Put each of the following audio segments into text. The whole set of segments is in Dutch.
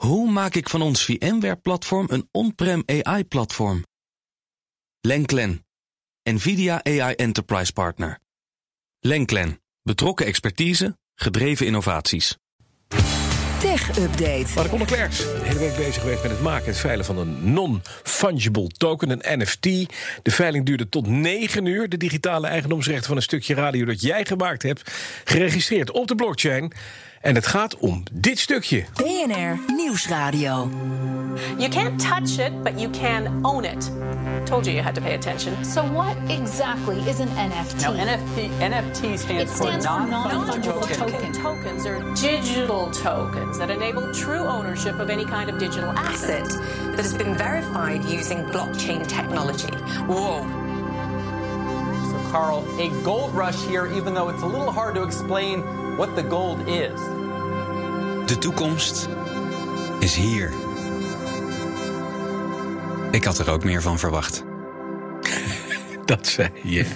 Hoe maak ik van ons VMware-platform een on-prem AI-platform? Lenklen, NVIDIA AI Enterprise Partner. Lenklen, betrokken expertise, gedreven innovaties. Tech Update. Mark Onderklerks, de hele week bezig geweest met het maken en het veilen van een non-fungible token, een NFT. De veiling duurde tot 9 uur. De digitale eigendomsrechten van een stukje radio dat jij gemaakt hebt, geregistreerd op de blockchain. En het gaat om dit stukje. BNR Nieuwsradio. You can't touch it, but you can own it. Told you you had to pay attention. So what exactly is an NFT? Now, NFT, NFT stands, for non-fungible token. token. Tokens are digital tokens that enable true ownership of any kind of digital asset. asset that has been verified using blockchain technology. Whoa. Carl, a gold rush here, even though it's a little hard to explain what the gold is. De toekomst is hier. Ik had er ook meer van verwacht. Dat zei je.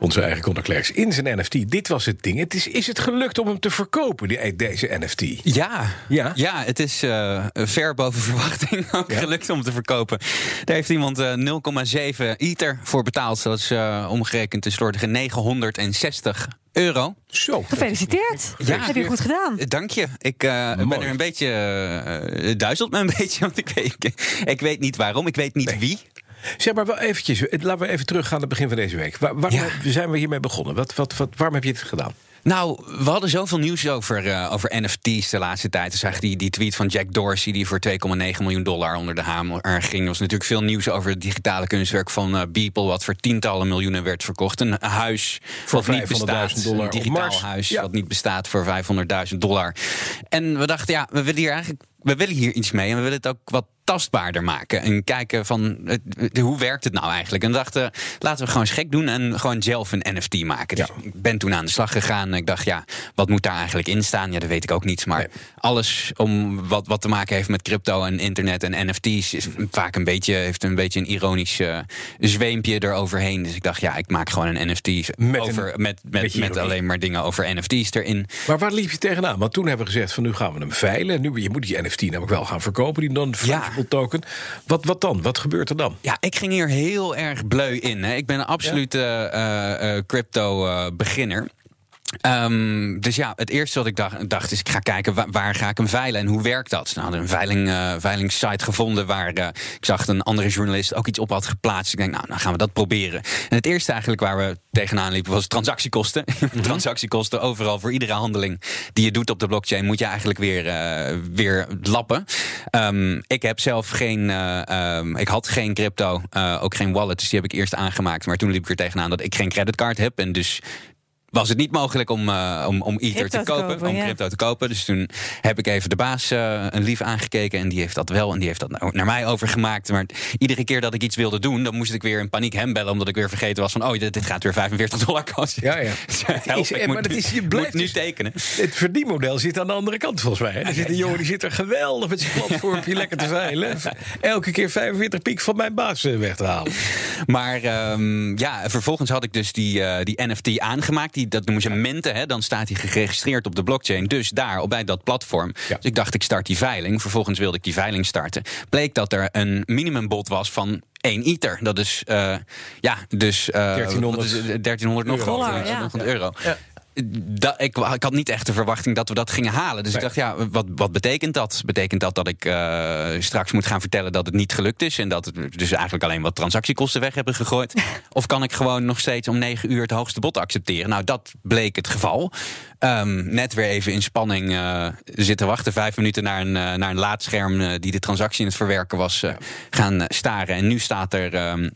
Onze eigen Conor in zijn NFT. Dit was het ding. Het is, is het gelukt om hem te verkopen, die, deze NFT? Ja, Ja? ja het is eh, ver boven verwachting ook Ja? gelukt om te verkopen. Daar heeft iemand eh, 0,7 ether voor betaald. Dat is eh, omgerekend een slordige 960 euro. Zo. Gefeliciteerd. Ja. Heb je goed gedaan. Eh, Dank je. Ik eh, ben er een beetje... eh duizelt me een beetje, want ik weet, ik weet niet waarom. Ik weet niet Nee. wie. Zeg maar wel eventjes, laten we even teruggaan naar het begin van deze week. Waar, waarom Ja. zijn we hiermee begonnen? Wat, wat, wat, waarom heb je dit gedaan? Nou, we hadden zoveel nieuws over, eh, over NFT's de laatste tijd. Dus eigenlijk die, die tweet van Jack Dorsey... die voor 2,9 miljoen dollar onder de hamer ging. Er was natuurlijk veel nieuws over het digitale kunstwerk van eh, Beeple... wat voor tientallen miljoenen werd verkocht. Een huis Voor wat niet 500.000 bestaat. dollar Een digitaal huis Ja. wat niet bestaat voor 500.000 dollar. En we dachten, ja, we willen hier eigenlijk... We willen hier iets mee en we willen het ook wat tastbaarder maken. En kijken van, hoe werkt het nou eigenlijk? En dachten, laten we gewoon eens gek doen... en gewoon zelf een NFT maken. Dus Ja. ik ben toen aan de slag gegaan. Ik dacht, ja, wat moet daar eigenlijk in staan? Ja, dat weet ik ook niet. Maar Nee. alles om wat, wat te maken heeft met crypto en internet en NFT's... is vaak een beetje, heeft een beetje een ironisch eh, zweempje eroverheen. Dus ik dacht, ja, ik maak gewoon een NFT Met een over, met, met, met alleen maar dingen over NFT's erin. Maar waar liep je tegenaan? Want toen hebben we gezegd van nu gaan we hem veilen. Nu, je moet die NFT namelijk wel gaan verkopen, die token. Wat, wat dan? Wat gebeurt er dan? Ja, ik ging hier heel erg bleu in. Hè. Ik ben een absolute eh, eh, crypto-beginner. Ehm, dus ja, het eerste wat ik dacht, dacht is: ik ga kijken waar, waar ga ik hem veilen en hoe werkt dat? Nou, hadden een veiling, eh, veilingssite gevonden waar eh, ik zag dat een andere journalist ook iets op had geplaatst. Ik denk, nou, gaan we dat proberen. En het eerste eigenlijk waar we tegenaan liepen was transactiekosten. transactiekosten overal voor iedere handeling die je doet op de blockchain moet je eigenlijk weer, eh, weer lappen. Ehm, ik heb zelf geen, eh, ehm, ik had geen crypto, ook geen wallet, dus die heb ik eerst aangemaakt. Maar toen liep ik er tegenaan dat ik geen creditcard heb en dus was het niet mogelijk om, eh, om, om Ether te kopen, kopen, om ja. crypto te kopen. Dus toen heb ik even de baas eh, een lief aangekeken en die heeft dat wel en die heeft dat nou naar mij overgemaakt. Maar iedere keer dat ik iets wilde doen, dan moest ik weer in paniek hem bellen, omdat ik weer vergeten was van, oh, dit, dit gaat weer 45 dollar kosten. Ja, ja. Help, is- ik maar moet, dat nu- is- je moet blijft nu dus- tekenen. Het verdienmodel zit aan de andere kant volgens mij. hè? Er zit een jongen die zit er geweldig met zijn platformpje lekker te veilen. Elke keer 45 piek van mijn baas eh, weg te halen. Maar ehm, ja, vervolgens had ik dus die, eh, die NFT aangemaakt. Die, dat noemen ze minten. Hè? Dan staat hij geregistreerd op de blockchain. Dus daar, op bij dat platform. Ja. Dus ik dacht, ik start die veiling. Vervolgens wilde ik die veiling starten. Bleek dat er een minimumbod was van 1 ether. Dat is, eh, ja, dus... eh, 1300 wat is het? 1300 nog euro. Dollar, eh, ja. nog wat ik, ik had niet echt de verwachting dat we dat gingen halen. Dus Nee. ik dacht, ja, wat, wat betekent dat? Betekent dat dat ik eh, straks moet gaan vertellen dat het niet gelukt is... en dat we dus eigenlijk alleen wat transactiekosten weg hebben gegooid? of kan ik gewoon nog steeds om negen uur het hoogste bod accepteren? Nou, dat bleek het geval. Ehm, net weer even in spanning eh, zitten wachten. Vijf minuten naar een, eh, naar een laadscherm die de transactie in het verwerken was... gaan staren. En nu staat er... ehm,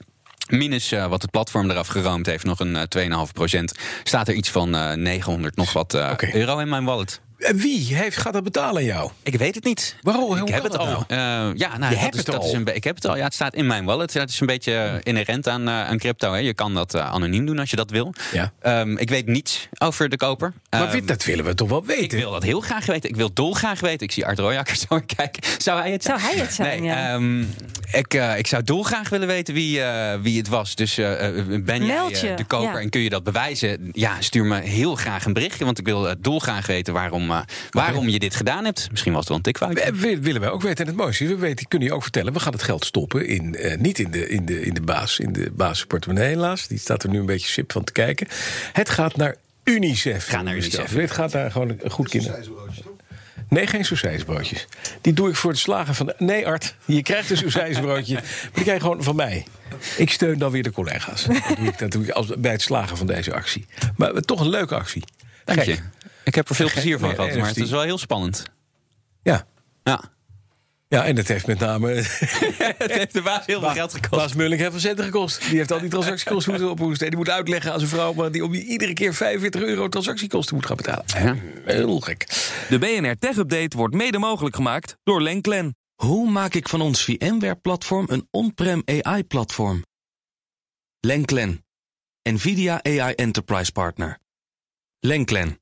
Minus eh, wat het platform eraf geroomd heeft, nog een eh, 2,5 procent. Staat er iets van eh 900 nog wat eh, euro in mijn wallet. En wie heeft, gaat dat betalen aan jou? Ik weet het niet. Waarom? Ik heb het dat al. nou? Eh, ja, nou, Je dat hebt is, het dat al. Is een, be- ik heb het al. Ja, het staat in mijn wallet. Het is een beetje inherent aan, eh, aan crypto. Hè. Je kan dat eh, anoniem doen als je dat wil. Ja. Ehm, ik weet niets over de koper. Maar wie- dat willen we toch wel weten? ik wil dat heel graag weten. Ik wil dolgraag weten. Ik zie Art Royakker zo kijken. Zou hij het zijn? Zou hij het zijn, Nee, ja. ehm, ik, eh, ik zou dolgraag willen weten wie, eh, wie het was. Dus eh, eh, ben jij je, eh, de koper ja. en kun je dat bewijzen? Ja, stuur me heel graag een berichtje. Want ik wil uh, dolgraag weten waarom, waarom je dit gedaan hebt. Misschien was het wel een tikfout. We- we- willen wij ook weten. En het mooiste is, we weten, kunnen je ook vertellen... we gaan het geld stoppen in, eh, niet in de, in, de, in de baas, in de basisportemonnee helaas. Die staat er nu een beetje sip van te kijken. Het gaat naar UNICEF. Gaat naar UNICEF. Het gaat naar gewoon een goed kinder. Nee, geen sausijsbroodjes. Die doe ik voor het slagen van... De... Nee, Art, je krijgt een sausijsbroodje. maar die krijg je gewoon van mij. Ik steun dan weer de collega's. Dat doe ik, dat doe ik als, bij het slagen van deze actie. Maar toch een leuke actie. Dank je. Ik heb er veel plezier van gehad, maar het is wel heel spannend. Ja. Ja. ja, en dat heeft met name... Het heeft de baas heel veel geld gekost. Baas Mulling heeft centen gekost. Die heeft al die transactiekosten moeten ophoesten. En die moet uitleggen aan zijn vrouw... maar die om die iedere keer 45 euro transactiekosten moet gaan betalen. Ja. Heel gek. De BNR Tech Update wordt mede mogelijk gemaakt door Lenklen. Hoe maak ik van ons VMware-platform een on-prem AI-platform? Lenklen, NVIDIA AI Enterprise Partner. Lenklen,